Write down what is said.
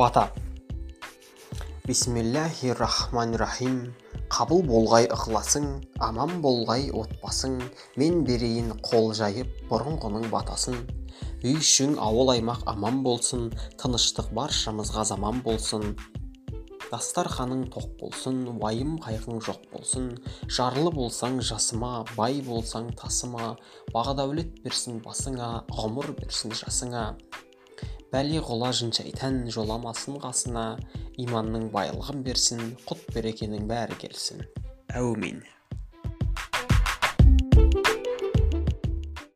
бата. Бисмиллахи рахмани рахим қабыл болғай ықыласың аман болғай отбасың. Мен берейін қол жайып бұрынғының батасын. Үй ішің ауыл аймақ аман болсын тыныштық баршамызға заман болсын. Дастарханың тоқ болсын уайым қайғың жоқ болсын. Жарлы болсаң жасыма бай болсаң тасыма. Бақ дәулет берсін басыңа ғұмыр берсін жасыңа. Бәле құла жын шайтан жоламасын қасына иманның байлығын берсін құт берекенің бәрі келсін. Әумин.